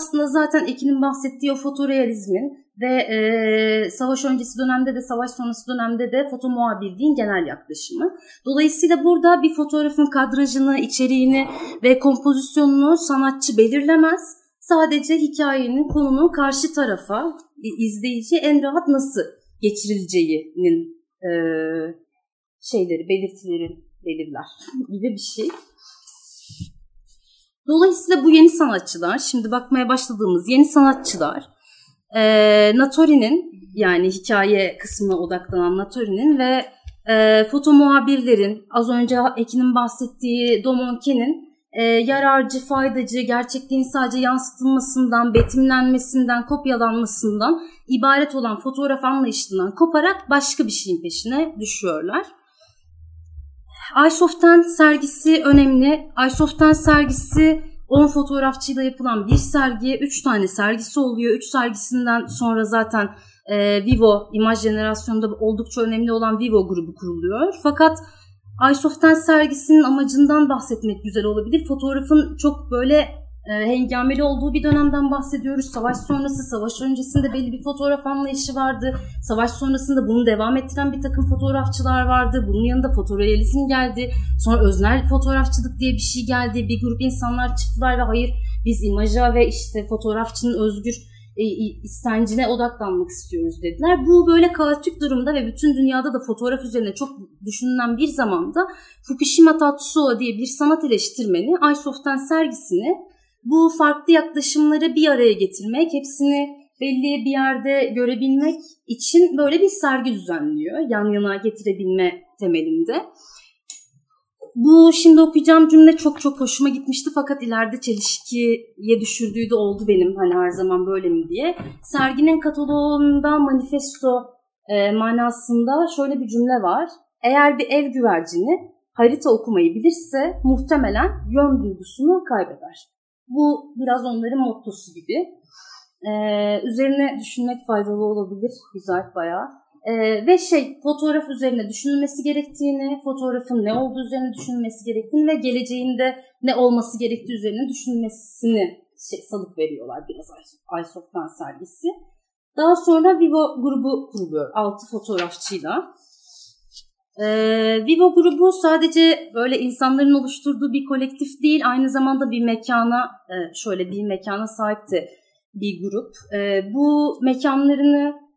aslında zaten Ekin'in bahsettiği o fotorealizmin ve e, savaş öncesi dönemde de savaş sonrası dönemde de foto muhabirliğin genel yaklaşımı. Dolayısıyla burada bir fotoğrafın kadrajını, içeriğini ve kompozisyonunu sanatçı belirlemez. Sadece hikayenin konunun karşı tarafa, izleyici en rahat nasıl geçirileceğinin e, şeyleri, belirtileri belirler gibi bir şey. Dolayısıyla bu yeni sanatçılar, şimdi bakmaya başladığımız yeni sanatçılar, e, Natori'nin yani hikaye kısmına odaklanan Natori'nin ve e, foto muhabirlerin, az önce Ekin'in bahsettiği Domonke'nin e, yararcı, faydacı, gerçekliğin sadece yansıtılmasından, betimlenmesinden, kopyalanmasından ibaret olan fotoğraf anlayışından koparak başka bir şeyin peşine düşüyorlar. Aysof'tan sergisi önemli. Aysof'tan sergisi 10 fotoğrafçıyla yapılan bir sergi. 3 tane sergisi oluyor. 3 sergisinden sonra zaten e, Vivo, imaj jenerasyonunda oldukça önemli olan Vivo grubu kuruluyor. Fakat Aysof'tan sergisinin amacından bahsetmek güzel olabilir. Fotoğrafın çok böyle e, hengameli olduğu bir dönemden bahsediyoruz. Savaş sonrası, savaş öncesinde belli bir fotoğraf anlayışı vardı. Savaş sonrasında bunu devam ettiren bir takım fotoğrafçılar vardı. Bunun yanında fotorealizm geldi. Sonra öznel fotoğrafçılık diye bir şey geldi. Bir grup insanlar çıktılar ve hayır biz imaja ve işte fotoğrafçının özgür e, istencine odaklanmak istiyoruz dediler. Bu böyle kaotik durumda ve bütün dünyada da fotoğraf üzerine çok düşünülen bir zamanda Fukushima Tatsuo diye bir sanat eleştirmeni Aysof'tan sergisini bu farklı yaklaşımları bir araya getirmek, hepsini belli bir yerde görebilmek için böyle bir sergi düzenliyor. Yan yana getirebilme temelinde. Bu şimdi okuyacağım cümle çok çok hoşuma gitmişti fakat ileride çelişkiye düşürdüğü de oldu benim hani her zaman böyle mi diye. Serginin kataloğunda manifesto e, manasında şöyle bir cümle var. Eğer bir ev güvercini harita okumayı bilirse muhtemelen yön duygusunu kaybeder. Bu biraz onların mottosu gibi. Ee, üzerine düşünmek faydalı olabilir. Güzel bayağı. Ee, ve şey fotoğraf üzerine düşünülmesi gerektiğini, fotoğrafın ne olduğu üzerine düşünülmesi gerektiğini ve geleceğinde ne olması gerektiği üzerine düşünülmesini şey, salık veriyorlar biraz Aysof'tan sergisi. Daha sonra Vivo grubu kuruluyor 6 fotoğrafçıyla. Ee, Vivo grubu sadece böyle insanların oluşturduğu bir kolektif değil, aynı zamanda bir mekana, e, şöyle bir mekana sahipti bir grup. E, bu mekanlarını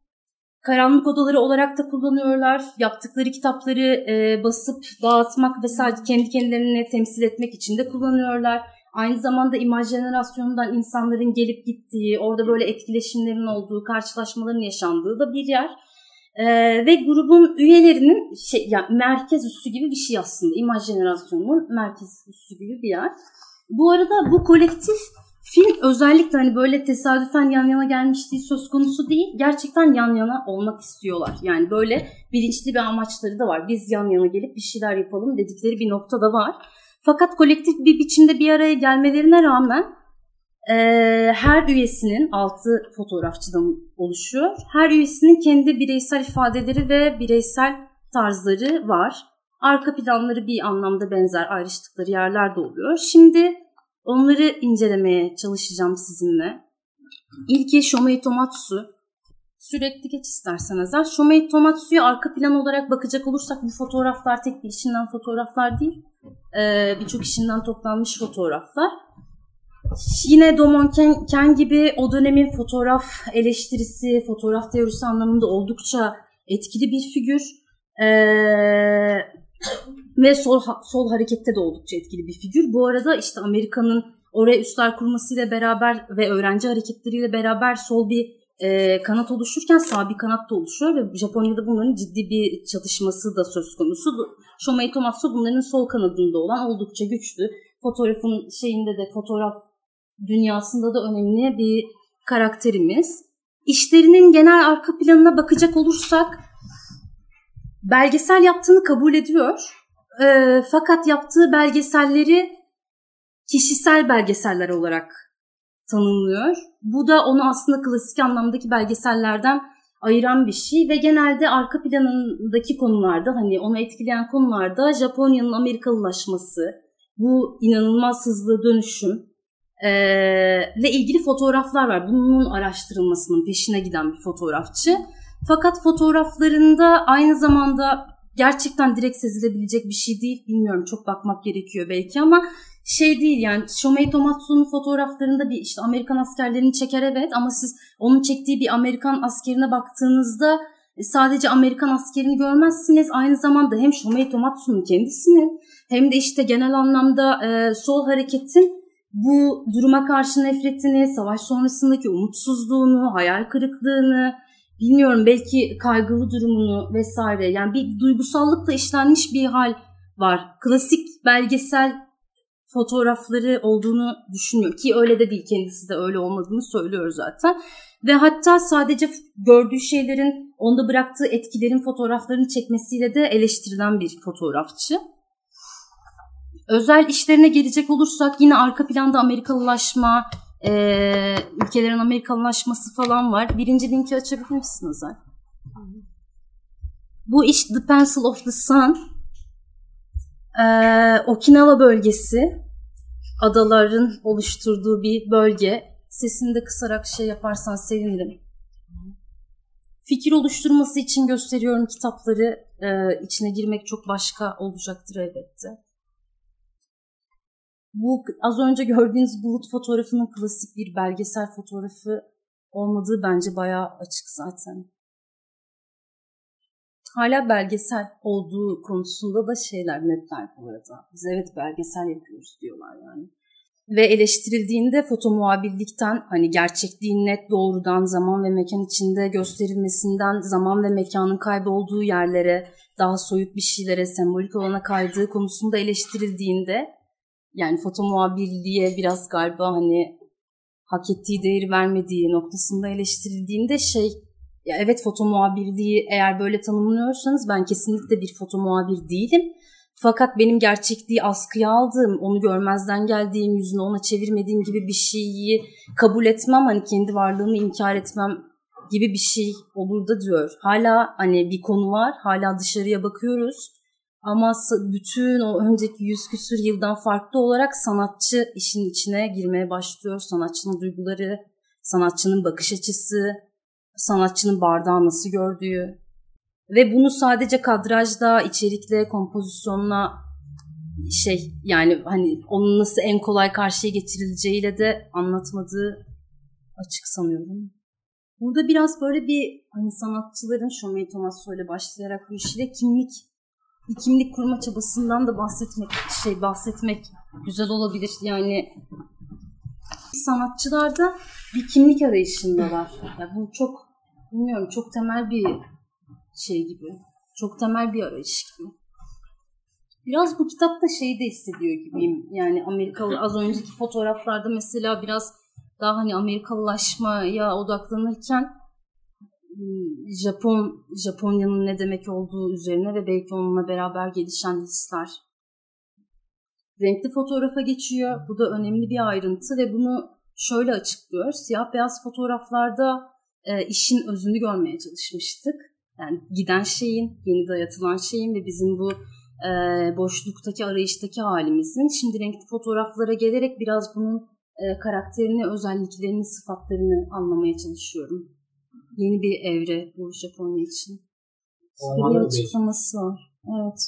karanlık odaları olarak da kullanıyorlar. Yaptıkları kitapları e, basıp dağıtmak ve sadece kendi kendilerini temsil etmek için de kullanıyorlar. Aynı zamanda imaj jenerasyonundan insanların gelip gittiği, orada böyle etkileşimlerin olduğu, karşılaşmaların yaşandığı da bir yer. Ee, ve grubun üyelerinin şey, yani merkez üssü gibi bir şey aslında. İmaj jenerasyonunun merkez üssü gibi bir yer. Bu arada bu kolektif film özellikle hani böyle tesadüfen yan yana gelmişliği söz konusu değil. Gerçekten yan yana olmak istiyorlar. Yani böyle bilinçli bir amaçları da var. Biz yan yana gelip bir şeyler yapalım dedikleri bir nokta da var. Fakat kolektif bir biçimde bir araya gelmelerine rağmen e, her üyesinin altı fotoğrafçıdan oluşuyor. Her üyesinin kendi bireysel ifadeleri ve bireysel tarzları var. Arka planları bir anlamda benzer ayrıştıkları yerler de oluyor. Şimdi onları incelemeye çalışacağım sizinle. İlki Shomei Tomatsu. Sürekli geç isterseniz. Shomei Tomatsu'ya arka plan olarak bakacak olursak bu fotoğraflar tek bir işinden fotoğraflar değil. Ee, Birçok işinden toplanmış fotoğraflar. Yine Domon Ken gibi o dönemin fotoğraf eleştirisi, fotoğraf teorisi anlamında oldukça etkili bir figür. Ee, ve sol, sol harekette de oldukça etkili bir figür. Bu arada işte Amerika'nın oraya üstler kurmasıyla beraber ve öğrenci hareketleriyle beraber sol bir e, kanat oluşurken sağ bir kanat da oluşuyor ve Japonya'da bunların ciddi bir çatışması da söz konusu. Shomei Tomatsu bunların sol kanadında olan oldukça güçlü. Fotoğrafın şeyinde de fotoğraf dünyasında da önemli bir karakterimiz. İşlerinin genel arka planına bakacak olursak belgesel yaptığını kabul ediyor. E, fakat yaptığı belgeselleri kişisel belgeseller olarak tanımlıyor. Bu da onu aslında klasik anlamdaki belgesellerden ayıran bir şey ve genelde arka planındaki konularda hani onu etkileyen konularda Japonya'nın Amerikalılaşması, bu inanılmaz hızlı dönüşüm e, ile ilgili fotoğraflar var. Bunun araştırılmasının peşine giden bir fotoğrafçı. Fakat fotoğraflarında aynı zamanda gerçekten direkt sezilebilecek bir şey değil. Bilmiyorum çok bakmak gerekiyor belki ama şey değil yani Shomei Tomatsu'nun fotoğraflarında bir işte Amerikan askerlerini çeker evet ama siz onun çektiği bir Amerikan askerine baktığınızda e, sadece Amerikan askerini görmezsiniz. Aynı zamanda hem Shomei Tomatsu'nun kendisinin hem de işte genel anlamda e, sol hareketin bu duruma karşı nefretini, savaş sonrasındaki umutsuzluğunu, hayal kırıklığını, bilmiyorum belki kaygılı durumunu vesaire yani bir duygusallıkla işlenmiş bir hal var. Klasik belgesel fotoğrafları olduğunu düşünüyor ki öyle de değil kendisi de öyle olmadığını söylüyor zaten. Ve hatta sadece gördüğü şeylerin onda bıraktığı etkilerin fotoğraflarını çekmesiyle de eleştirilen bir fotoğrafçı. Özel işlerine gelecek olursak yine arka planda Amerikalılaşma, e, ülkelerin Amerikalılaşması falan var. Birinci linki açabilir misin Özel? Bu iş The Pencil of the Sun. Ee, Okinawa bölgesi adaların oluşturduğu bir bölge. Sesini de kısarak şey yaparsan sevinirim. Fikir oluşturması için gösteriyorum kitapları. Ee, içine girmek çok başka olacaktır elbette. Bu az önce gördüğünüz bulut fotoğrafının klasik bir belgesel fotoğrafı olmadığı bence bayağı açık zaten. Hala belgesel olduğu konusunda da şeyler netler bu arada. Biz evet belgesel yapıyoruz diyorlar yani. Ve eleştirildiğinde foto muhabirlikten hani gerçekliğin net doğrudan zaman ve mekan içinde gösterilmesinden zaman ve mekanın kaybolduğu yerlere daha soyut bir şeylere sembolik olana kaydığı konusunda eleştirildiğinde yani foto muhabirliğe biraz galiba hani hak ettiği değeri vermediği noktasında eleştirildiğinde şey ya evet foto muhabirliği eğer böyle tanımlıyorsanız ben kesinlikle bir foto muhabir değilim. Fakat benim gerçekliği askıya aldığım, onu görmezden geldiğim, yüzünü ona çevirmediğim gibi bir şeyi kabul etmem, hani kendi varlığımı inkar etmem gibi bir şey olur da diyor. Hala hani bir konu var, hala dışarıya bakıyoruz ama bütün o önceki yüz küsür yıldan farklı olarak sanatçı işin içine girmeye başlıyor. Sanatçının duyguları, sanatçının bakış açısı, sanatçının bardağı nasıl gördüğü. Ve bunu sadece kadrajda, içerikle, kompozisyonla şey yani hani onun nasıl en kolay karşıya geçirileceğiyle de anlatmadığı açık sanıyorum. Burada biraz böyle bir hani sanatçıların Shoei Tomasso ile başlayarak bu işle kimlik bir kimlik kurma çabasından da bahsetmek şey bahsetmek güzel olabilir. Yani sanatçılarda bir kimlik arayışındalar. Yani bu çok bilmiyorum çok temel bir şey gibi. Çok temel bir arayış gibi. Biraz bu kitapta şeyi de hissediyor gibiyim. Yani Amerikalı az önceki fotoğraflarda mesela biraz daha hani Amerikalılaşmaya odaklanırken Japon Japonya'nın ne demek olduğu üzerine ve belki onunla beraber gelişen hisler. Renkli fotoğrafa geçiyor. Bu da önemli bir ayrıntı ve bunu şöyle açıklıyor. Siyah beyaz fotoğraflarda e, işin özünü görmeye çalışmıştık. Yani giden şeyin, yeni dayatılan şeyin ve bizim bu e, boşluktaki arayıştaki halimizin. Şimdi renkli fotoğraflara gelerek biraz bunun e, karakterini, özelliklerini, sıfatlarını anlamaya çalışıyorum yeni bir evre bu Japonya için. Olmalı bir açıklaması var. Evet.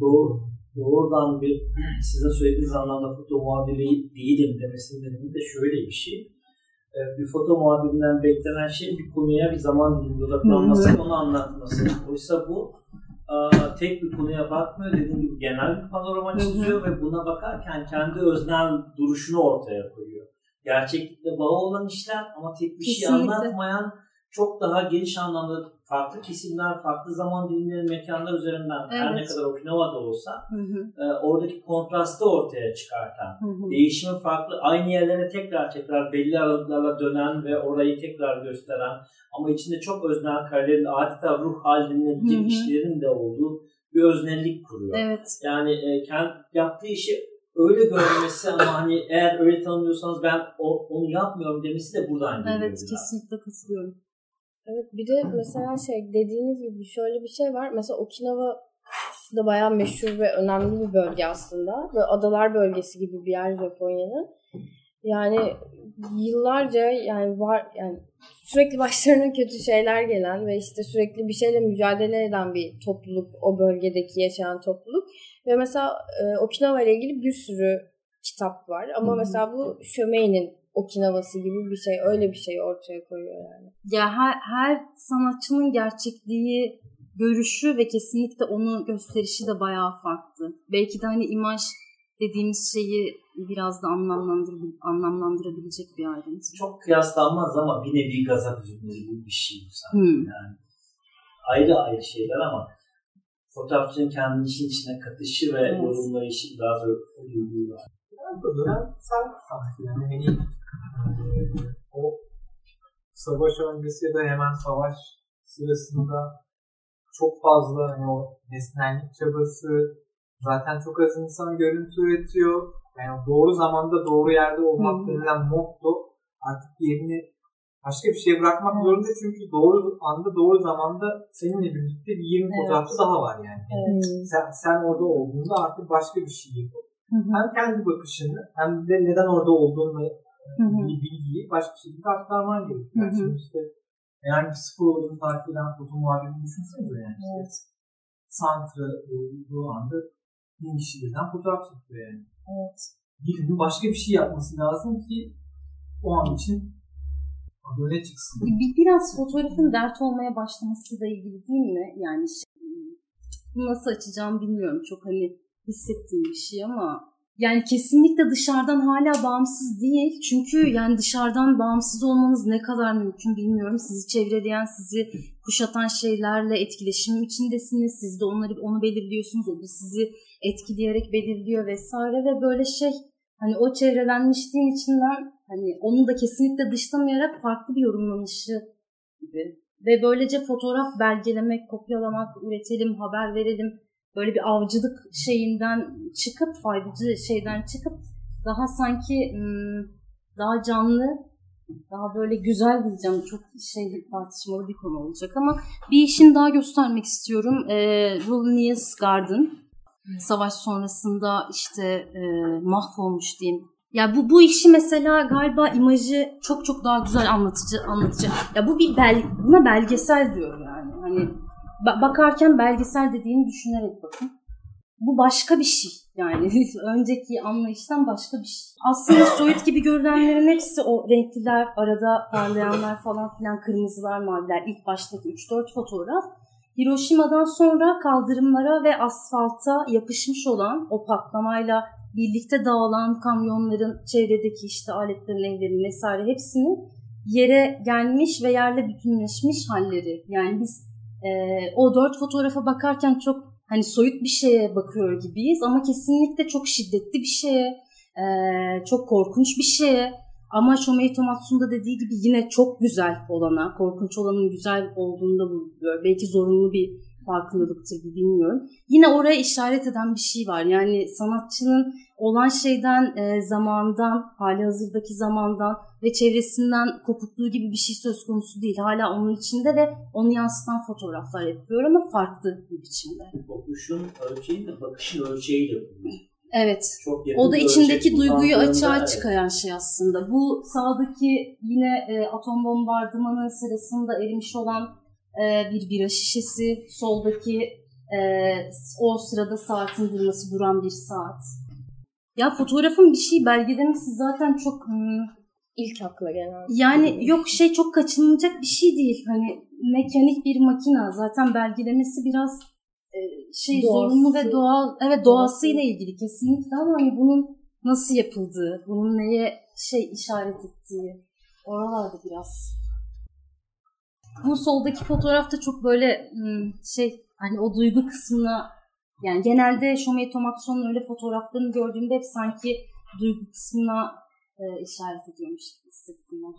Doğru. Doğrudan bir size söylediğiniz anlamda foto muhabiri değilim demesinin nedeni de şöyle bir şey. Ee, bir foto muhabirinden beklenen şey bir konuya bir zaman diliminde odaklanması, onu anlatması. Oysa bu tek bir konuya bakmıyor. Dediğim gibi genel bir panorama çiziyor ve buna bakarken kendi öznel duruşunu ortaya koyuyor. Gerçeklikle bağı olan işler ama tek bir şey anlatmayan çok daha geniş anlamda farklı kesimler, farklı zaman dilimleri, mekanlar üzerinden evet. her ne kadar Okinawa'da olsa hı hı. E, oradaki kontrastı ortaya çıkartan, hı hı. değişimi farklı, aynı yerlere tekrar tekrar belli aralıklarla dönen ve orayı tekrar gösteren ama içinde çok öznel karelerin adeta ruh haline işlerin de olduğu bir öznellik kuruyor. Evet. Yani e, kendi yaptığı işi öyle görmesi ama hani eğer öyle tanımlıyorsanız ben o, onu yapmıyorum demesi de buradan geliyor. Evet kesinlikle katılıyorum. Evet bir de mesela şey dediğiniz gibi şöyle bir şey var. Mesela Okinawa da bayağı meşhur ve önemli bir bölge aslında. Ve adalar bölgesi gibi bir yer Japonya'nın. Yani yıllarca yani var yani sürekli başlarına kötü şeyler gelen ve işte sürekli bir şeyle mücadele eden bir topluluk o bölgedeki yaşayan topluluk ve mesela e, Okinawa ile ilgili bir sürü kitap var ama Hı-hı. mesela bu Şömey'nin Okinawa'sı gibi bir şey öyle bir şey ortaya koyuyor yani. Ya her, her sanatçının gerçekliği görüşü ve kesinlikle onu gösterişi de bayağı farklı. Belki de hani imaj dediğimiz şeyi biraz da anlamlandır, anlamlandırabilecek bir ayrıntı. Çok kıyaslanmaz ama bir nevi gazap üzümleri bir şey bu sanki. Hmm. Yani ayrı ayrı şeyler ama fotoğrafçının kendi işin içine katışı ve evet. yorumlayışı daha zor duyguyu var. Bu dönem sen sanki yani hani e, o savaş öncesi ya da hemen savaş sırasında çok fazla hani o nesnellik çabası zaten çok az insan görüntü üretiyor. Yani doğru zamanda doğru yerde olmak denilen motto artık yerini başka bir şeye bırakmak zorunda çünkü doğru anda doğru zamanda seninle birlikte bir 20 evet. fotoğrafçı daha var yani. Evet. Sen, sen orada olduğunda artık başka bir şey yapıp hem kendi bakışını hem de neden orada bir bilgiyi başka şekilde aktarman gerekiyor. Yani şimdi işte yani bir sıfır olduğunu takip eden foto muhabirini düşünsenize yani. Evet. Santra olduğu anda bin kişi birden fotoğraf çekiyor yani. Evet. Birinin başka bir şey yapması lazım ki o an için böyle çıksın. Biraz fotoğrafın dert olmaya başlamasıyla ilgili değil mi? Yani şey, nasıl açacağım bilmiyorum. Çok hani hissettiğim bir şey ama yani kesinlikle dışarıdan hala bağımsız değil. Çünkü yani dışarıdan bağımsız olmanız ne kadar mümkün bilmiyorum. Sizi çevreleyen, sizi kuşatan şeylerle etkileşim içindesiniz. Siz de onları onu belirliyorsunuz. O da sizi etkileyerek belirliyor vesaire ve böyle şey hani o çevrelenmişliğin içinden hani onu da kesinlikle dışlamayarak farklı bir yorumlanışı gibi. Ve böylece fotoğraf belgelemek, kopyalamak, üretelim, haber verelim böyle bir avcılık şeyinden çıkıp faydacı şeyden çıkıp daha sanki daha canlı daha böyle güzel diyeceğim çok şey tartışmalı bir konu olacak ama bir işin daha göstermek istiyorum. E, Rulnius Garden savaş sonrasında işte e, mahvolmuş diyeyim. Ya bu bu işi mesela galiba imajı çok çok daha güzel anlatıcı anlatıcı. Ya bu bir bel buna belgesel diyorum yani. Hani bakarken belgesel dediğini düşünerek bakın. Bu başka bir şey yani önceki anlayıştan başka bir şey. Aslında soyut gibi görünenlerin hepsi o renkliler, arada parlayanlar falan filan kırmızılar, maviler ilk baştaki 3-4 fotoğraf. Hiroşima'dan sonra kaldırımlara ve asfalta yapışmış olan o patlamayla birlikte dağılan kamyonların çevredeki işte aletlerin, evlerin vesaire hepsinin yere gelmiş ve yerle bütünleşmiş halleri. Yani biz e, o dört fotoğrafa bakarken çok hani soyut bir şeye bakıyor gibiyiz ama kesinlikle çok şiddetli bir şeye, e, çok korkunç bir şeye ama Shomei Tomatsu'nun da dediği gibi yine çok güzel olana, korkunç olanın güzel olduğunda buluyor. Belki zorunlu bir farkındalıktır bu bilmiyorum. Yine oraya işaret eden bir şey var. Yani sanatçının olan şeyden, e, zamandan, hali hazırdaki zamandan ve çevresinden kopukluğu gibi bir şey söz konusu değil. Hala onun içinde ve onu yansıtan fotoğraflar yapıyor ama farklı bir biçimde. Kokuşun ölçeği de bakışın ölçeği de Evet. Çok o da içindeki duyguyu açığa evet. çıkaran şey aslında. Bu sağdaki yine e, atom bombardımanı sırasında erimiş olan e, bir bira şişesi. Soldaki e, o sırada saatin durması duran bir saat. Ya fotoğrafın bir şey belgelemesi zaten çok hmm, ilk akla gelen. Yani yok şey çok kaçınılacak bir şey değil. Hani mekanik bir makina zaten belgelemesi biraz e, şey Doğası. zorunlu ve doğal evet doğasıyla ilgili kesinlikle ama hani bunun nasıl yapıldığı, bunun neye şey işaret ettiği oralarda biraz. Bu soldaki fotoğrafta çok böyle şey hani o duygu kısmına yani genelde Shomei Tomatsu'nun öyle fotoğraflarını gördüğümde hep sanki duygu kısmına e, işaret ediyormuş hissettim ben.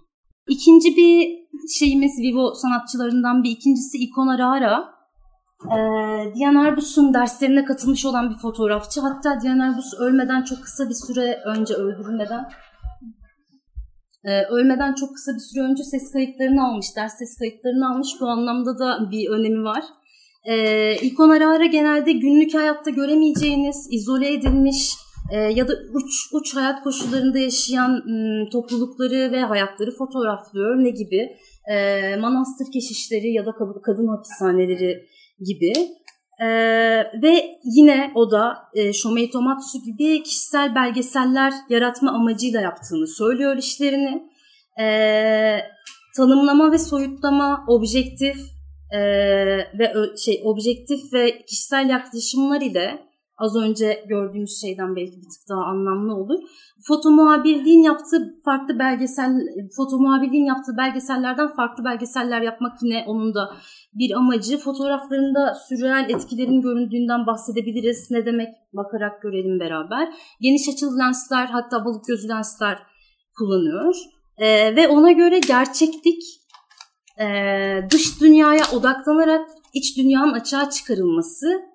İkinci bir şeyimiz Vivo sanatçılarından bir ikincisi Ikon Arara. e, Diyan Arbus'un derslerine katılmış olan bir fotoğrafçı. Hatta Diyan Arbus ölmeden çok kısa bir süre önce öldürülmeden e, ölmeden çok kısa bir süre önce ses kayıtlarını almış, ders ses kayıtlarını almış. Bu anlamda da bir önemi var. E, ikon ara ara genelde günlük hayatta göremeyeceğiniz, izole edilmiş e, ya da uç uç hayat koşullarında yaşayan m, toplulukları ve hayatları fotoğraflıyor. Ne gibi? E, manastır keşişleri ya da kadın hapishaneleri gibi. Ee, ve yine o da e, Shomei Tomatsu gibi kişisel belgeseller yaratma amacıyla yaptığını söylüyor işlerini. Ee, tanımlama ve soyutlama, objektif e, ve şey objektif ve kişisel yaklaşımlar ile az önce gördüğümüz şeyden belki bir tık daha anlamlı olur. Foto muhabirliğin yaptığı farklı belgesel, foto muhabirliğin yaptığı belgesellerden farklı belgeseller yapmak yine onun da bir amacı. Fotoğraflarında sürreal etkilerin göründüğünden bahsedebiliriz. Ne demek bakarak görelim beraber. Geniş açılı lensler hatta balık gözü lensler kullanıyor. Ee, ve ona göre gerçeklik e, dış dünyaya odaklanarak iç dünyanın açığa çıkarılması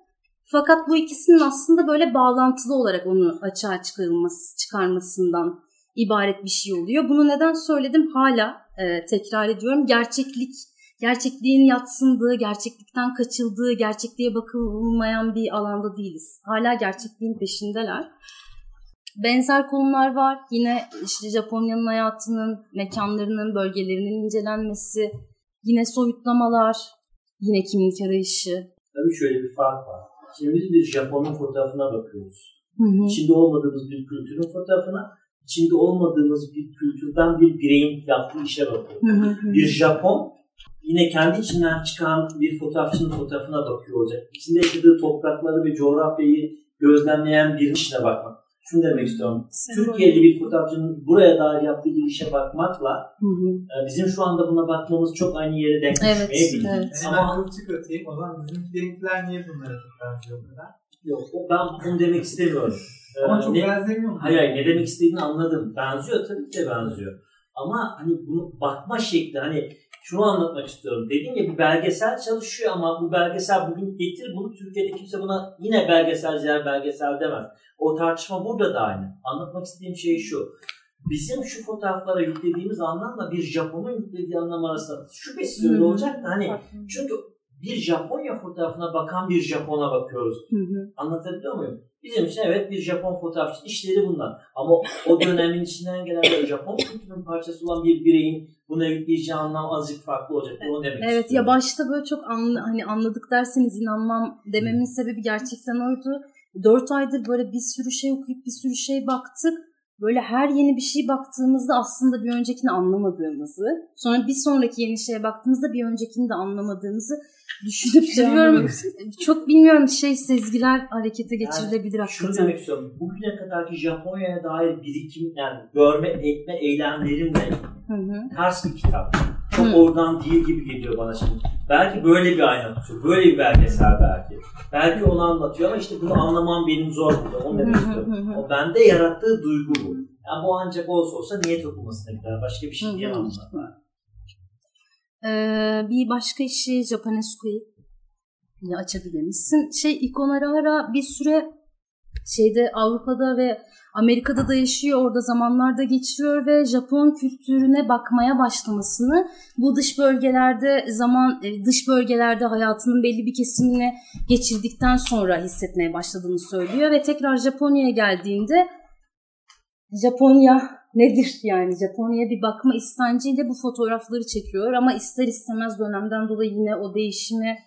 fakat bu ikisinin aslında böyle bağlantılı olarak onu açığa çıkarılması, çıkarmasından ibaret bir şey oluyor. Bunu neden söyledim? Hala e, tekrar ediyorum. Gerçeklik, gerçekliğin yatsındığı, gerçeklikten kaçıldığı, gerçekliğe bakılmayan bir alanda değiliz. Hala gerçekliğin peşindeler. Benzer konular var. Yine işte Japonya'nın hayatının, mekanlarının, bölgelerinin incelenmesi, yine soyutlamalar, yine kimlik arayışı. Tabii şöyle bir fark var. Şimdi biz bir Japon'un fotoğrafına bakıyoruz. Hı hı. İçinde olmadığımız bir kültürün fotoğrafına, içinde olmadığımız bir kültürden bir bireyin yaptığı işe bakıyoruz. Hı hı. Bir Japon yine kendi içinden çıkan bir fotoğrafçının fotoğrafına bakıyor olacak. İçinde yaşadığı toprakları ve coğrafyayı gözlemleyen bir işine bakmak. Şunu demek istiyorum. Sen Türkiye'li bir fotoğrafçının buraya dair yaptığı bir işe bakmakla hı hı. E, bizim şu anda buna bakmamız çok aynı yere denk evet, düşmeyebilir. Evet. Ama ben kılçık atayım. O zaman bizimkiler niye fotoğraflıyor o kadar? Yok ben bunu demek istemiyorum. Ama çok ne, benzemiyor mu? Hayır hayır ne demek istediğini anladım. Benziyor tabii ki de benziyor. Ama hani bunu bakma şekli hani şunu anlatmak istiyorum. Dediğim gibi belgesel çalışıyor ama bu belgesel bugün getir bunu Türkiye'de kimse buna yine belgeselciler belgesel demez. O tartışma burada da aynı. Anlatmak istediğim şey şu. Bizim şu fotoğraflara yüklediğimiz anlamla bir Japon'un yüklediği anlam arasında şüphesiz öyle olacak da hani çünkü bir Japonya fotoğrafına bakan bir Japon'a bakıyoruz. Hı hı. Anlatabiliyor muyum? Bizim için evet bir Japon fotoğrafçı işleri bunlar. Ama o dönemin içinden gelen bir Japon kültürünün parçası olan bir bireyin buna yükleyeceği anlam azıcık farklı olacak. Onu demek Evet istiyorum. ya başta böyle çok anla, hani anladık derseniz inanmam dememin sebebi gerçekten oydu. Dört aydır böyle bir sürü şey okuyup bir sürü şey baktık. Böyle her yeni bir şey baktığımızda aslında bir öncekini anlamadığımızı, sonra bir sonraki yeni şeye baktığımızda bir öncekini de anlamadığımızı düşünüp duruyorum. Çok bilmiyorum şey sezgiler harekete geçirilebilir yani, hakikaten. Şunu demek istiyorum. Bugüne kadarki Japonya'ya dair birikim yani görme etme eylemlerimle ters bir kitap. Çok Hı. oradan değil gibi geliyor bana şimdi. Belki böyle bir ayna tutuyor. Böyle bir belgesel belki. Belki onu anlatıyor ama işte bunu anlamam benim zor burada. Onu demek istiyorum. O bende yarattığı duygu bu. Yani bu ancak olsa olsa niyet okumasına gider. Başka bir şey diyemem buna. Ee, bir başka işi Japanesco'yu açabilir misin? Şey ikon ara ara bir süre şeyde Avrupa'da ve Amerika'da da yaşıyor, orada zamanlarda geçiriyor ve Japon kültürüne bakmaya başlamasını bu dış bölgelerde zaman e, dış bölgelerde hayatının belli bir kesimini geçirdikten sonra hissetmeye başladığını söylüyor ve tekrar Japonya'ya geldiğinde Japonya nedir yani Japonya'ya bir bakma istenciyle bu fotoğrafları çekiyor ama ister istemez dönemden dolayı yine o değişimi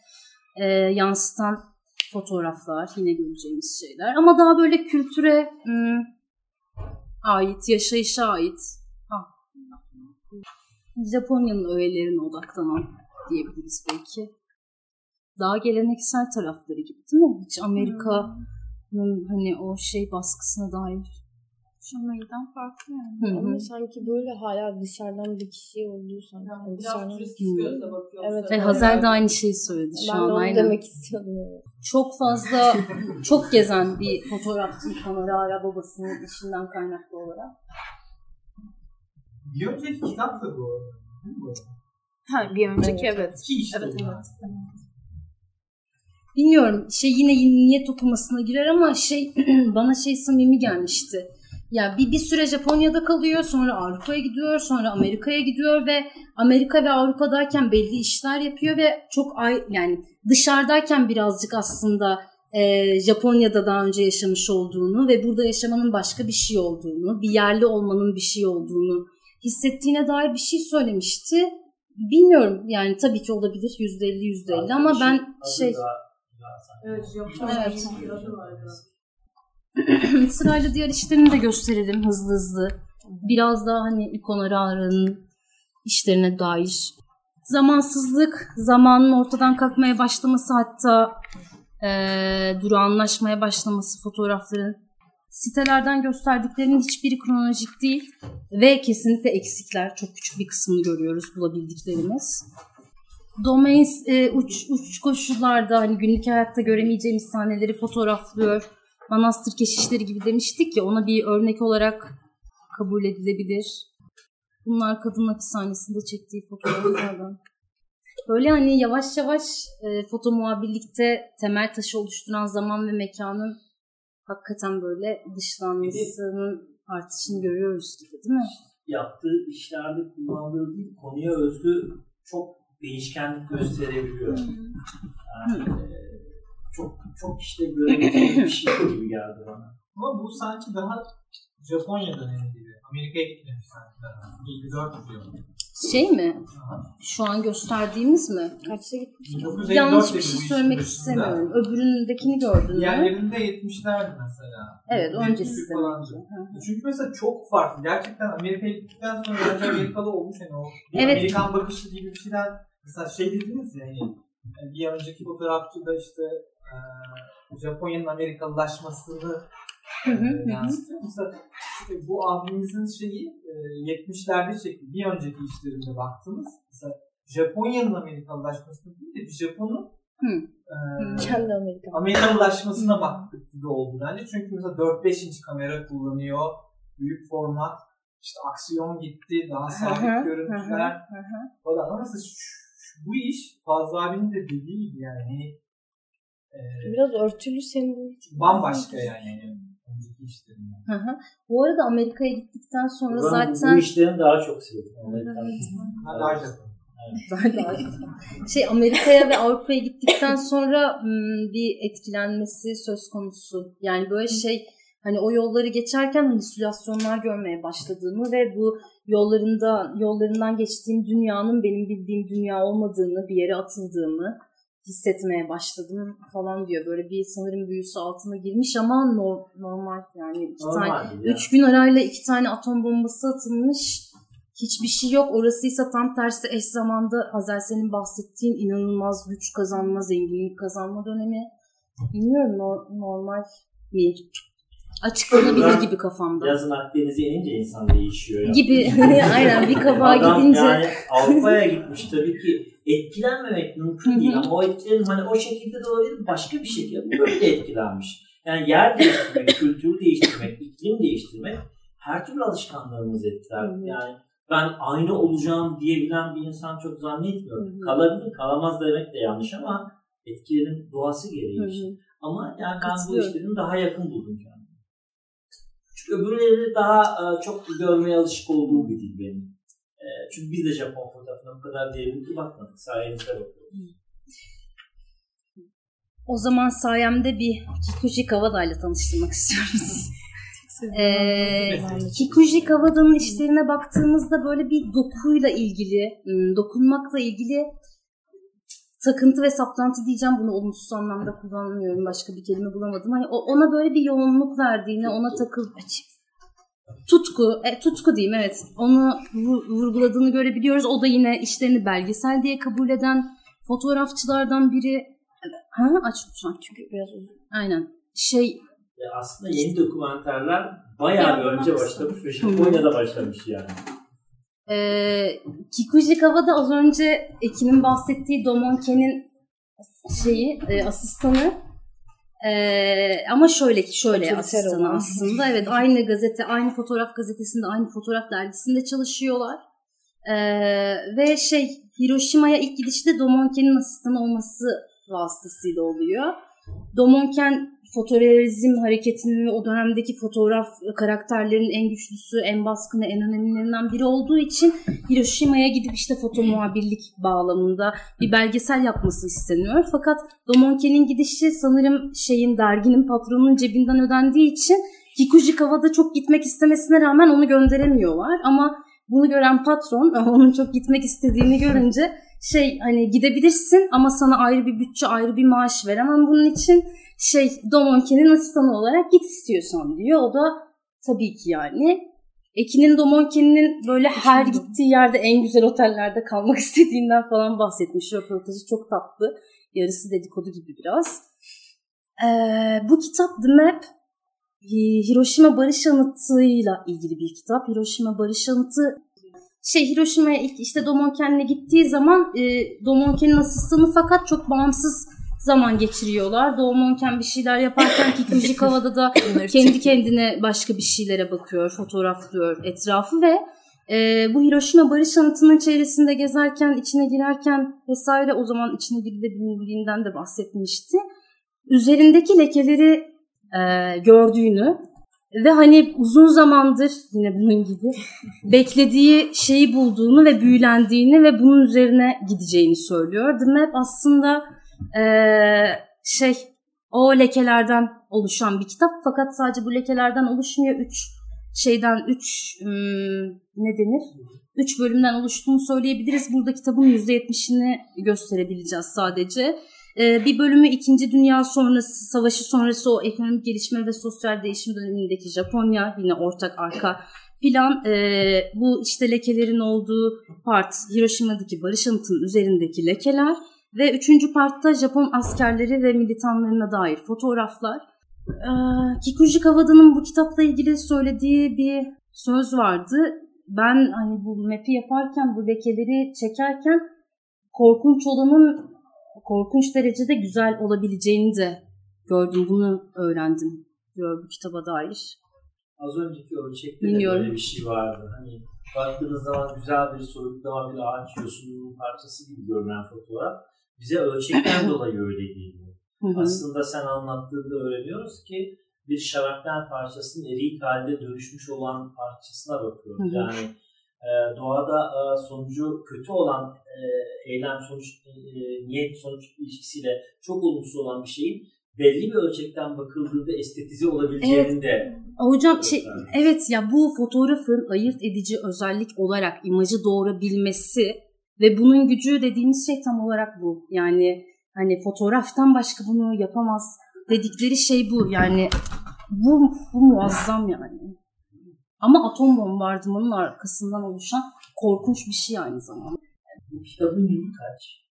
e, yansıtan fotoğraflar yine göreceğimiz şeyler ama daha böyle kültüre ım, ait, yaşayışa ait ha. Japonya'nın öğelerine odaklanan diyebiliriz belki. Daha geleneksel tarafları gibi değil mi? Hiç Amerika'nın hani o şey baskısına dair Şamayı'dan farklı yani. Hı-hı. Ama sanki böyle hala dışarıdan bir kişi olduğu sanki. Yani dışarıdan bir kişi Evet. evet. Hazel de aynı şeyi söyledi şu ben an. Ben de onu demek istiyordum. Çok fazla, çok gezen bir fotoğrafçı kamera ara babasının işinden kaynaklı olarak. Bir önceki kitap da bu. Ha, bir önceki evet. evet. evet. evet. bilmiyorum şey yine niyet okumasına girer ama şey bana şey samimi gelmişti. Ya bir, bir süre Japonya'da kalıyor, sonra Avrupa'ya gidiyor, sonra Amerika'ya gidiyor ve Amerika ve Avrupa'dayken belli işler yapıyor ve çok ay yani dışarıdayken birazcık aslında e, Japonya'da daha önce yaşamış olduğunu ve burada yaşamanın başka bir şey olduğunu, bir yerli olmanın bir şey olduğunu hissettiğine dair bir şey söylemişti. Bilmiyorum yani tabii ki olabilir yüzde elli yüzde elli ama ben şey Evet, Evet. sırayla diğer işlerini de gösterelim hızlı hızlı. Biraz daha hani ikon ararın işlerine dair. Zamansızlık, zamanın ortadan kalkmaya başlaması hatta e, durağanlaşmaya başlaması fotoğrafların sitelerden gösterdiklerinin hiçbiri kronolojik değil ve kesinlikle eksikler. Çok küçük bir kısmını görüyoruz bulabildiklerimiz. Domains e, uç, uç koşullarda hani günlük hayatta göremeyeceğimiz sahneleri fotoğraflıyor. Manastır keşişleri gibi demiştik ya ona bir örnek olarak kabul edilebilir. Bunlar kadın hapishanesinde çektiği fotoğraflardan. Böyle hani yavaş yavaş e, foto muhabirlikte temel taşı oluşturan zaman ve mekanın hakikaten böyle dışlanmasının artışını görüyoruz gibi değil mi? Yaptığı işlerde kullandığı değil, konuya özgü çok değişkenlik gösterebiliyor. Yani, çok işte görebileceğimiz bir şey gibi geldi bana. Ama bu sanki daha Japonya dönemi gibi. Amerika'ya gitmemiş sanki daha. 54 diyor. Şey mi? Şu an gösterdiğimiz mi? Kaçta gitmiş? 1954 Yanlış bir şey söylemek istemiyorum. Öbüründekini gördün mü? Diğerlerinde 70'lerdi mesela. Evet, 70 öncesi hı. Çünkü mesela çok farklı. Gerçekten Amerika'ya gittikten sonra bence Amerikalı olmuş. Yani o Evet. Amerikan bakışı gibi bir şeyden mesela şey dediniz ya hani bir önceki fotoğrafçı da işte Japonya'nın Amerikalılaşmasını e, yansıtıyor. Mesela işte bu abimizin şeyi e, 70'lerde çekti. Bir önceki işlerinde baktınız. Mesela Japonya'nın Amerikalılaşmasını değil de bir Japon'un e. Kendi Amerika. Amerikalılaşmasına baktık gibi oldu bence. Çünkü mesela 4-5 inç kamera kullanıyor. Büyük format. İşte aksiyon gitti. Daha sabit görüntüler falan. Ama mesela şu, şu- bu iş Fazla abinin de dediği gibi yani. Hani, e, Biraz örtülü sembol. bambaşka yani. yani önceki işlerinden. Hı hı. Bu arada Amerika'ya gittikten sonra Ben zaten bu işlerini daha çok sevdim. Amerikan. Ha, daha Japon. şey Amerika'ya ve Avrupa'ya gittikten sonra hmm, bir etkilenmesi söz konusu. Yani böyle şey hani o yolları geçerken halüsinasyonlar görmeye başladığımı ve bu yollarında yollarından geçtiğim dünyanın benim bildiğim dünya olmadığını, bir yere atıldığımı hissetmeye başladım falan diyor. Böyle bir sanırım büyüsü altına girmiş ama nor- normal yani iki tane Normal değil ya. Üç gün arayla iki tane atom bombası atılmış. Hiçbir şey yok. Orasıysa tam tersi eş zamanda Hazel senin bahsettiğin inanılmaz güç kazanma, zenginlik kazanma dönemi. Bilmiyorum no- normal bir açıklanabilir Ben- gibi kafamda. Yazın Akdeniz'e inince insan değişiyor. Ya. Gibi aynen bir kabağa Adam gidince. yani Avrupa'ya gitmiş tabii ki etkilenmemek mümkün değil ama o etkilerin hani o şekilde de olabilir başka bir şekilde böyle etkilenmiş. Yani yer değiştirmek, kültür değiştirmek, iklim değiştirmek her türlü alışkanlığımızı etkiler. Yani ben aynı olacağım diyebilen bir insan çok zannetmiyorum. Kalabilir, kalamaz demek de yanlış ama etkilerin doğası gereği. işte. Ama yani ben bu işlerin daha yakın buldum kendimi. Çünkü öbürleri daha e, çok görmeye alışık olduğum bir dil benim. E, çünkü biz de Japon fotoğrafına bu kadar derinlikli bakmadık. Sayenizde bakıyoruz. O zaman sayemde bir Kikuji Kawada ile tanıştırmak istiyoruz. Ee, Kikuji Kawada'nın işlerine baktığımızda böyle bir dokuyla ilgili, ım, dokunmakla ilgili takıntı ve saplantı diyeceğim bunu olumsuz anlamda kullanmıyorum. Başka bir kelime bulamadım. Hani o- ona böyle bir yoğunluk verdiğini, ona takıl tutku, e, tutku diyeyim evet. Onu vu- vurguladığını görebiliyoruz. O da yine işlerini belgesel diye kabul eden fotoğrafçılardan biri. Ha aç lütfen çünkü biraz uzun. Aynen. Şey E, aslında yeni dokumenterler bayağı bir önce başlamış ve Japonya'da başlamış yani. Ee, Kikuji Kawada az önce Ekin'in bahsettiği Domonke'nin şeyi e, asistanı. Ee, ama şöyle ki şöyle olan. aslında. Evet aynı gazete, aynı fotoğraf gazetesinde, aynı fotoğraf dergisinde çalışıyorlar. Ee, ve şey Hiroşima'ya ilk gidişte Domonke'nin asistanı olmasıyla vasıtasıyla oluyor. Domonken fotorealizm hareketinin o dönemdeki fotoğraf karakterlerin en güçlüsü, en baskını, en önemlilerinden biri olduğu için Hiroşima'ya gidip işte foto muhabirlik bağlamında bir belgesel yapması isteniyor. Fakat Domonken'in gidişi sanırım şeyin derginin patronunun cebinden ödendiği için Kikuji Kawa'da çok gitmek istemesine rağmen onu gönderemiyorlar. Ama bunu gören patron onun çok gitmek istediğini görünce şey hani gidebilirsin ama sana ayrı bir bütçe ayrı bir maaş veremem bunun için şey Domonke'nin asistanı olarak git istiyorsan diyor. O da tabii ki yani Ekin'in Domonke'nin böyle her gittiği yerde en güzel otellerde kalmak istediğinden falan bahsetmiş. Röportajı çok tatlı. Yarısı dedikodu gibi biraz. Ee, bu kitap The Map Hiroşima Barış Anıtı'yla ilgili bir kitap. Hiroşima Barış Anıtı şey Hiroşima'ya ilk işte Domonken'le gittiği zaman e, Domonken'in asistanı fakat çok bağımsız zaman geçiriyorlar. Domonken bir şeyler yaparken Kikuji Kawa'da da kendi kendine başka bir şeylere bakıyor, fotoğraflıyor etrafı ve e, bu Hiroşima Barış Anıtı'nın çevresinde gezerken, içine girerken vesaire o zaman içine girilebildiğinden de bahsetmişti. Üzerindeki lekeleri e, gördüğünü ve hani uzun zamandır yine bunun gibi beklediği şeyi bulduğunu ve büyülendiğini ve bunun üzerine gideceğini söylüyor. The Map aslında e, şey o lekelerden oluşan bir kitap fakat sadece bu lekelerden oluşmuyor. Üç şeyden üç hmm, ne denir? Üç bölümden oluştuğunu söyleyebiliriz. Burada kitabın %70'ini gösterebileceğiz sadece. Ee, bir bölümü İkinci Dünya sonrası, savaşı sonrası o ekonomik gelişme ve sosyal değişim dönemindeki Japonya yine ortak arka plan. Ee, bu işte lekelerin olduğu part Hiroşima'daki barış anıtının üzerindeki lekeler ve üçüncü partta Japon askerleri ve militanlarına dair fotoğraflar. Ee, Kikuji Kawada'nın bu kitapla ilgili söylediği bir söz vardı. Ben hani bu map'i yaparken, bu lekeleri çekerken korkunç olanın korkunç derecede güzel olabileceğini de gördüm. Bunu öğrendim diyor bu kitaba dair. Az önceki ölçekte de böyle bir şey vardı. Hani baktığınız zaman güzel bir soyutlama bir ağaç yosununun parçası gibi görünen fotoğraf. Bize ölçekten dolayı öyle geliyor. Aslında sen anlattığında öğreniyoruz ki bir şarapnel parçasının eriyik halde dönüşmüş olan parçasına bakıyoruz. Yani e, doğada e, sonucu kötü olan e, eylem sonuç e, niyet sonuç ilişkisiyle çok olumsuz olan bir şeyin belli bir ölçekten bakıldığında estetize olabileceğini evet. de hocam şey evet ya bu fotoğrafın ayırt edici özellik olarak imajı doğurabilmesi ve bunun gücü dediğimiz şey tam olarak bu. Yani hani fotoğraftan başka bunu yapamaz dedikleri şey bu. Yani bu, bu muazzam yani. Ama atom bombardımanın arkasından oluşan korkunç bir şey aynı zamanda. Bu kitabın yılı kaç?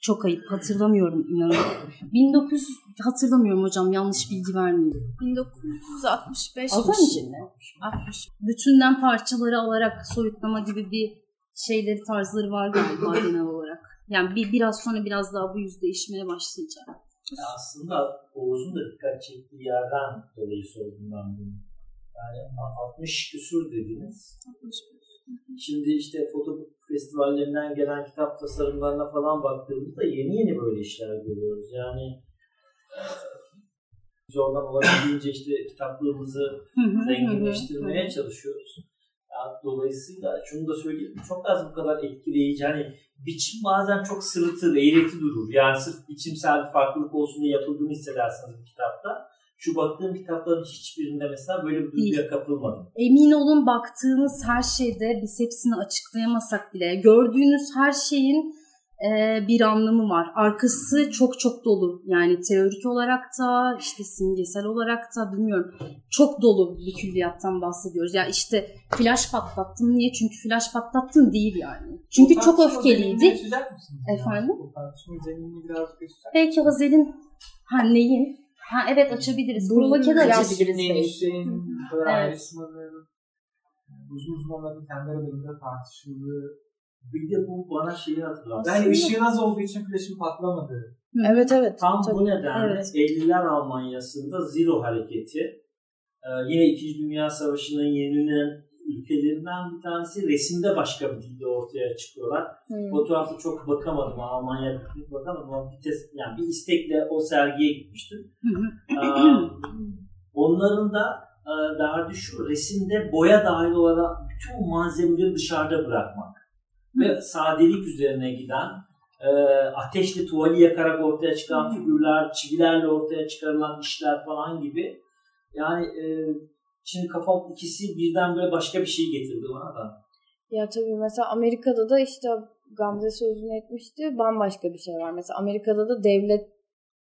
Çok ayıp. Hatırlamıyorum inanın. 1900 hatırlamıyorum hocam. Yanlış bilgi vermeyeyim. 1965 Az önce mi? 60. Bütünden parçaları alarak soyutlama gibi bir şeyleri tarzları var galiba genel olarak. Yani bir biraz sonra biraz daha bu yüz değişmeye başlayacak. Ya aslında Oğuz'un da dikkat çektiği yerden dolayı sordum ben bunu. Yani 60 küsur dediniz. 60 Şimdi işte foto festivallerinden gelen kitap tasarımlarına falan baktığımızda yeni yeni böyle işler görüyoruz. Yani biz oradan olabildiğince işte kitaplığımızı zenginleştirmeye çalışıyoruz. Yani dolayısıyla şunu da söyleyeyim çok az bu kadar etkileyici. Hani biçim bazen çok sırıtır, eğreti durur. Yani sırf biçimsel bir farklılık olsun diye yapıldığını hissedersiniz bu kitapta şu baktığım kitapların hiçbirinde mesela böyle bir duyguya kapılmadım. Emin olun baktığınız her şeyde biz hepsini açıklayamasak bile gördüğünüz her şeyin e, bir anlamı var. Arkası çok çok dolu. Yani teorik olarak da işte simgesel olarak da bilmiyorum. Çok dolu bir külliyattan bahsediyoruz. Ya yani işte flash patlattım. Niye? Çünkü flash patlattım değil yani. Çünkü çok öfkeliydi. Efendim? Belki Hazel'in ha neyin? Ha evet açabiliriz. Provoke de açabiliriz. Neymişin, bu kadar evet. ayrışmanın, uzun uzmanların kendi aralarında tartışıldığı bir de bu bana şeyi hatırlattı. Yani ışığın az olduğu için flaşın patlamadı. Evet evet. Tam tabii. bu nedenle evet. 50'ler Almanya'sında Zero hareketi ee, yine İkinci Dünya Savaşı'nın yenilenen ülkelerinden bir tanesi resimde başka bir dilde ortaya çıkıyorlar. Hmm. Fotoğrafta çok bakamadım. Almanya bakamadım ama bir, tes, yani bir istekle o sergiye gitmiştim. onların da e, derdi şu resimde boya dahil olarak bütün malzemeleri dışarıda bırakmak. Ve sadelik üzerine giden e, ateşle tuvali yakarak ortaya çıkan figürler, çivilerle ortaya çıkarılan işler falan gibi. Yani e, Şimdi kafam ikisi birden böyle başka bir şey getirdi bana da. Ya tabii mesela Amerika'da da işte Gamze sözünü etmişti bambaşka bir şey var. Mesela Amerika'da da devlet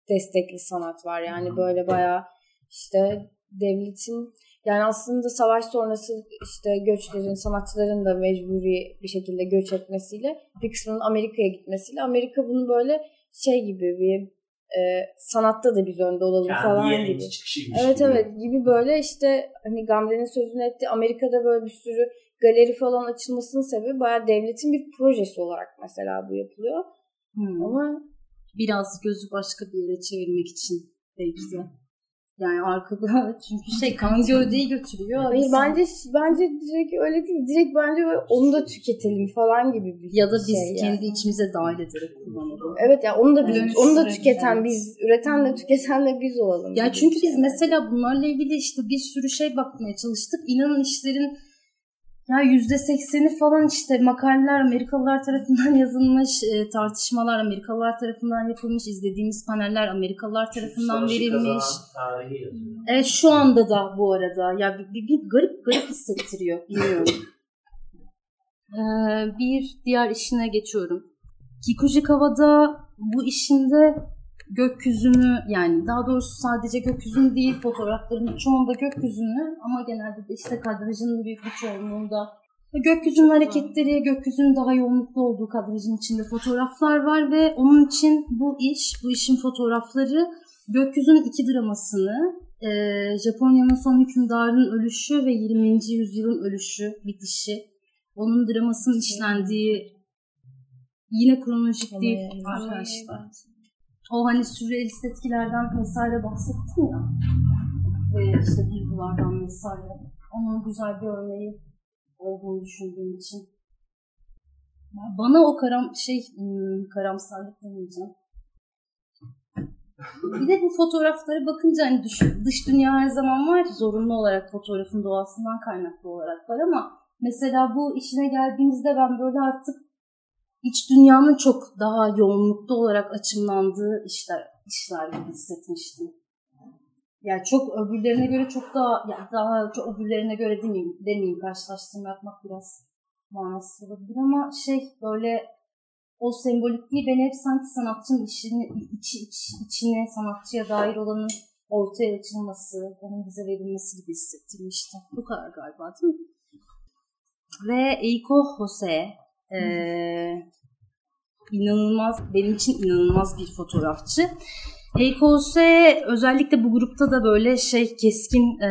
destekli sanat var. Yani hmm. böyle bayağı işte devletin yani aslında savaş sonrası işte göçlerin, sanatçıların da mecburi bir şekilde göç etmesiyle bir kısmının Amerika'ya gitmesiyle Amerika bunu böyle şey gibi bir e, sanatta da biz önde olalım Kendi falan gibi. Evet gibi. evet gibi böyle işte hani Gamze'nin sözünü etti. Amerika'da böyle bir sürü galeri falan açılmasının sebebi bayağı devletin bir projesi olarak mesela bu yapılıyor. Hmm. Ama biraz gözü başka bir yere çevirmek için belki de. Yani arkada çünkü şey kan gövdeyi götürüyor. Hayır bence bence direkt öyle değil. Direkt bence onu da tüketelim falan gibi bir Ya da biz şey kendi yani. içimize dahil ederek kullanalım. Evet ya yani onu da biz evet, onu da tüketen evet. biz, üreten de tüketen de biz olalım. Ya çünkü biz mesela bunlarla ilgili işte bir sürü şey bakmaya çalıştık. İnanın işlerin ya yüzde sekseni falan işte makaleler Amerikalılar tarafından yazılmış, e, tartışmalar Amerikalılar tarafından yapılmış, izlediğimiz paneller Amerikalılar tarafından Savaşı verilmiş. Evet şu anda da bu arada ya bir, bir, bir garip garip hissettiriyor bilmiyorum. Ee, bir diğer işine geçiyorum. Kikujikawa'da bu işinde gökyüzünü yani daha doğrusu sadece gökyüzünü değil fotoğrafların çoğunda gökyüzünü ama genelde de işte kadrajın büyük bir çoğunluğunda. Gökyüzünün hareketleri, gökyüzünün daha yoğunlukta olduğu kadrajın içinde fotoğraflar var ve onun için bu iş, bu işin fotoğrafları gökyüzünün iki dramasını, e, Japonya'nın son hükümdarının ölüşü ve 20. yüzyılın ölüşü, bitişi, onun dramasının işlendiği yine kronolojik değil arkadaşlar o hani sürrealist etkilerden vesaire bahsettim ya. Ve işte duygulardan vesaire. Onun güzel bir örneği olduğunu düşündüğüm için. Bana o karam şey hmm, karamsarlık demeyeceğim. Bir de bu fotoğraflara bakınca hani dış, dış dünya her zaman var zorunlu olarak fotoğrafın doğasından kaynaklı olarak var ama mesela bu işine geldiğimizde ben böyle artık iç dünyanın çok daha yoğunlukta olarak açımlandığı işler, işler gibi hissetmiştim. Yani çok öbürlerine göre çok daha yani daha çok öbürlerine göre demeyeyim, demeyeyim karşılaştırma yapmak biraz manasız olabilir ama şey böyle o sembolikliği beni hep sanki sanatçının işini, içi, iç, içine sanatçıya dair olanın ortaya açılması, onun bize verilmesi gibi hissettirmişti. Bu kadar galiba değil mi? Ve Eiko Jose e, inanılmaz, benim için inanılmaz bir fotoğrafçı. Heykose özellikle bu grupta da böyle şey keskin e,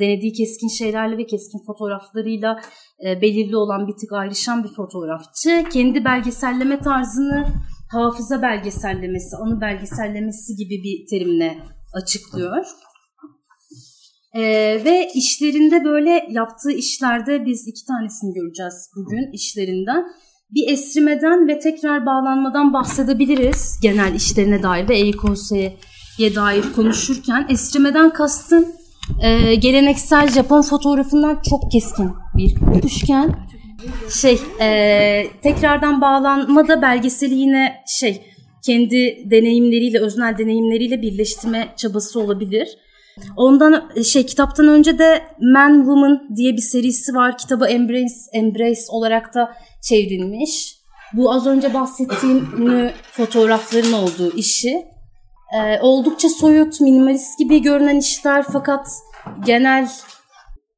denediği keskin şeylerle ve keskin fotoğraflarıyla e, belirli olan bir tık ayrışan bir fotoğrafçı. Kendi belgeselleme tarzını hafıza belgesellemesi, anı belgesellemesi gibi bir terimle açıklıyor. Ee, ve işlerinde böyle yaptığı işlerde biz iki tanesini göreceğiz bugün işlerinden bir esrimeden ve tekrar bağlanmadan bahsedebiliriz genel işlerine dair ve EIKOS'ye dair konuşurken. Esrimeden kastım e, geleneksel Japon fotoğrafından çok keskin bir kopuşken şey e, tekrardan bağlanmada belgeseli yine şey kendi deneyimleriyle öznel deneyimleriyle birleştirme çabası olabilir. Ondan şey kitaptan önce de Man Woman diye bir serisi var. Kitabı Embrace Embrace olarak da çevrilmiş. Bu az önce bahsettiğim fotoğrafların olduğu işi. Ee, oldukça soyut, minimalist gibi görünen işler fakat genel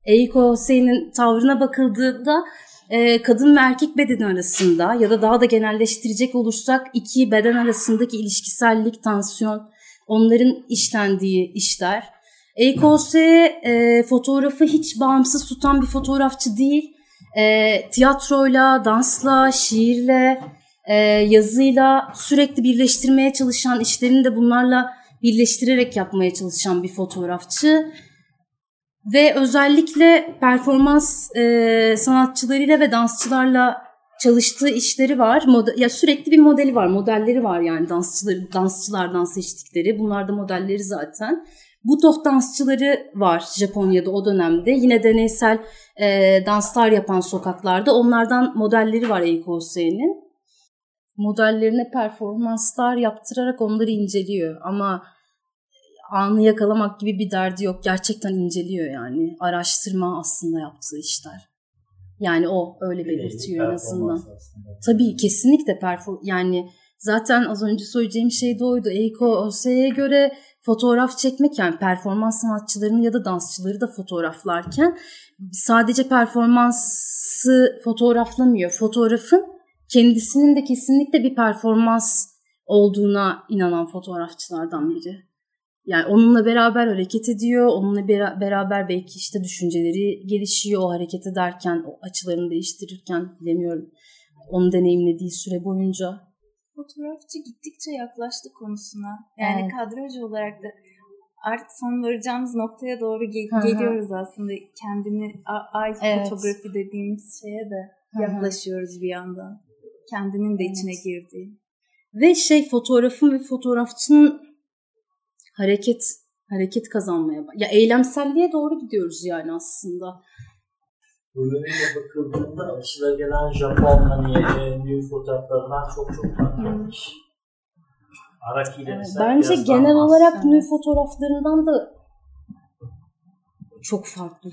Eiko Hosein'in tavrına bakıldığında e, kadın ve erkek beden arasında ya da daha da genelleştirecek olursak iki beden arasındaki ilişkisellik, tansiyon, onların işlendiği işler. Hosei e, fotoğrafı hiç bağımsız tutan bir fotoğrafçı değil e, tiyatroyla, dansla, şiirle, e, yazıyla sürekli birleştirmeye çalışan, işlerini de bunlarla birleştirerek yapmaya çalışan bir fotoğrafçı. Ve özellikle performans e, sanatçılarıyla ve dansçılarla çalıştığı işleri var. Mod- ya sürekli bir modeli var, modelleri var yani dansçıları, dansçılardan seçtikleri. Bunlar da modelleri zaten. Butoh dansçıları var Japonya'da o dönemde. Yine deneysel e, danslar yapan sokaklarda. Onlardan modelleri var Eiko Hosei'nin. Modellerine performanslar yaptırarak onları inceliyor. Ama anı yakalamak gibi bir derdi yok. Gerçekten inceliyor yani. Araştırma aslında yaptığı işler. Yani o öyle belirtiyor en azından. Tabii kesinlikle perform yani zaten az önce söyleyeceğim şey de oydu. Eiko Ose'ye göre fotoğraf çekmek yani performans sanatçılarını ya da dansçıları da fotoğraflarken sadece performansı fotoğraflamıyor. Fotoğrafın kendisinin de kesinlikle bir performans olduğuna inanan fotoğrafçılardan biri. Yani onunla beraber hareket ediyor, onunla beraber belki işte düşünceleri gelişiyor o hareket ederken, o açılarını değiştirirken bilemiyorum. Onu deneyimlediği süre boyunca. Fotoğrafçı gittikçe yaklaştı konusuna. Yani evet. kadraj olarak da artık son varacağımız noktaya doğru ge- geliyoruz aslında. Kendini ay evet. fotoğrafı dediğimiz şeye de yaklaşıyoruz bir yandan. Kendinin de içine girdiği. Ve şey fotoğrafın ve fotoğrafçının hareket hareket kazanmaya ya eylemselliğe doğru gidiyoruz yani aslında. Bu yönüyle bakıldığında alışılagelenen Japon hani e, new fotoğraflarından çok çok farklıymış. Araki ile mesela Bence genel olarak evet. new fotoğraflarından da çok farklı.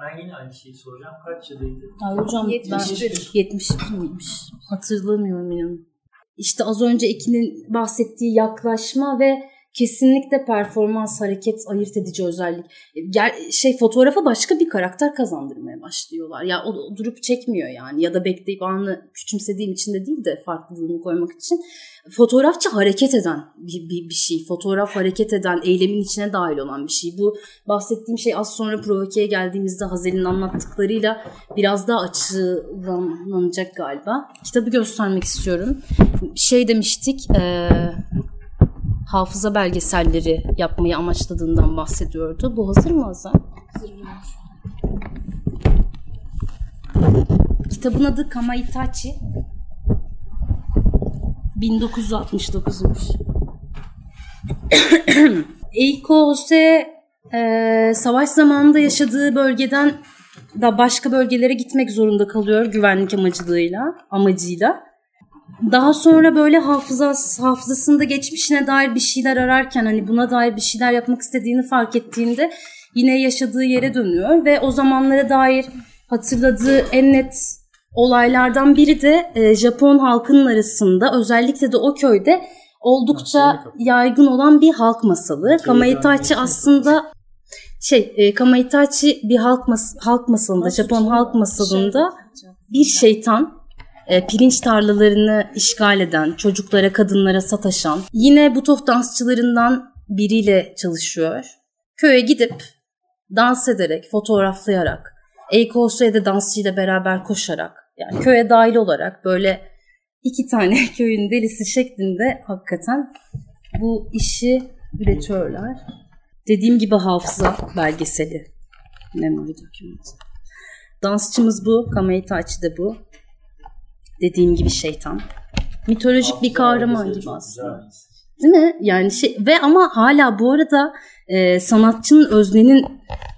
Ben yine aynı şeyi soracağım. Kaç yılıydı? Ay hocam 71. 71 miymiş? Hatırlamıyorum inanın. İşte az önce Ekin'in bahsettiği yaklaşma ve kesinlikle performans, hareket ayırt edici özellik. Ger şey fotoğrafa başka bir karakter kazandırmaya başlıyorlar. Ya o, durup çekmiyor yani ya da bekleyip anı küçümsediğim için de değil de farklılığını koymak için. Fotoğrafçı hareket eden bir, bir, bir şey. Fotoğraf hareket eden, eylemin içine dahil olan bir şey. Bu bahsettiğim şey az sonra provokeye geldiğimizde Hazel'in anlattıklarıyla biraz daha açılanacak galiba. Kitabı göstermek istiyorum. Şey demiştik, ee, hafıza belgeselleri yapmayı amaçladığından bahsediyordu. Bu hazır mı Hazan? Hazır Kitabın adı Kamaitachi. 1969'muş. Eiko Hose e, savaş zamanında yaşadığı bölgeden da başka bölgelere gitmek zorunda kalıyor güvenlik amacılığıyla, amacıyla. Daha sonra böyle hafızas, hafızasında geçmişine dair bir şeyler ararken hani buna dair bir şeyler yapmak istediğini fark ettiğinde yine yaşadığı yere dönüyor. Ve o zamanlara dair hatırladığı en net olaylardan biri de e, Japon halkının arasında özellikle de o köyde oldukça yaygın olan bir halk masalı. Kamaitachi aslında şey e, Kamaitachi bir halk mas halk masalında Japon halk masalında bir şeytan e, pirinç tarlalarını işgal eden, çocuklara, kadınlara sataşan, yine bu toh dansçılarından biriyle çalışıyor. Köye gidip dans ederek, fotoğraflayarak, Osoe'de dansçıyla beraber koşarak, yani köye dahil olarak böyle iki tane köyün delisi şeklinde hakikaten bu işi üretiyorlar. Dediğim gibi hafıza belgeseli. Memory document. Dansçımız bu, Kameitachi de bu. Dediğim gibi şeytan. Mitolojik bir kahraman gibi aslında. Değil mi? Yani şey ve ama hala bu arada e, sanatçının öznenin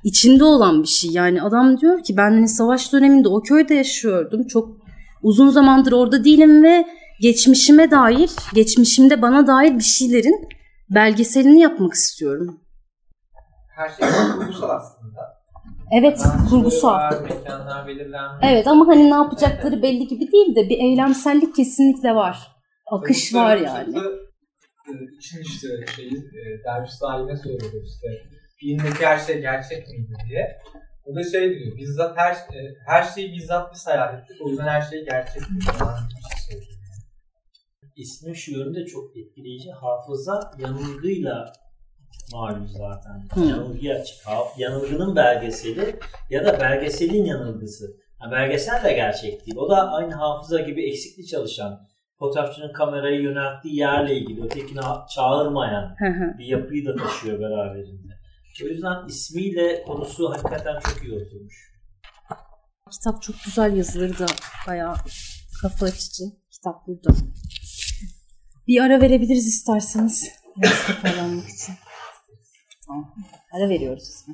içinde olan bir şey. Yani adam diyor ki ben hani savaş döneminde o köyde yaşıyordum. Çok uzun zamandır orada değilim ve geçmişime dair, geçmişimde bana dair bir şeylerin belgeselini yapmak istiyorum. Her şey kurgusal aslında. Evet, kurgusal. Evet ama hani ne yapacakları belli gibi değil de bir eylemsellik kesinlikle var. Akış var yani. E, için işte şeyi e, derviş sahibine söylüyor işte filmdeki her şey gerçek miydi diye. O da şey diyor, bizzat her e, her şeyi bizzat biz hayal ettik. O yüzden her şey gerçek şey İsmi şu yönde çok etkileyici. Hafıza yanılgıyla malum zaten. Hı. Yanılgı açık. Yanılgının belgeseli ya da belgeselin yanılgısı. Yani belgesel de gerçek değil. O da aynı hafıza gibi eksikli çalışan, fotoğrafçının kamerayı yönelttiği yerle ilgili ötekini çağırmayan bir yapıyı da taşıyor beraberinde. O yüzden ismiyle konusu hakikaten çok iyi oturmuş. Kitap çok güzel yazılır da bayağı kafa açıcı. Kitap burada. Bir ara verebiliriz isterseniz. Toparlanmak için. Tamam. Ara veriyoruz.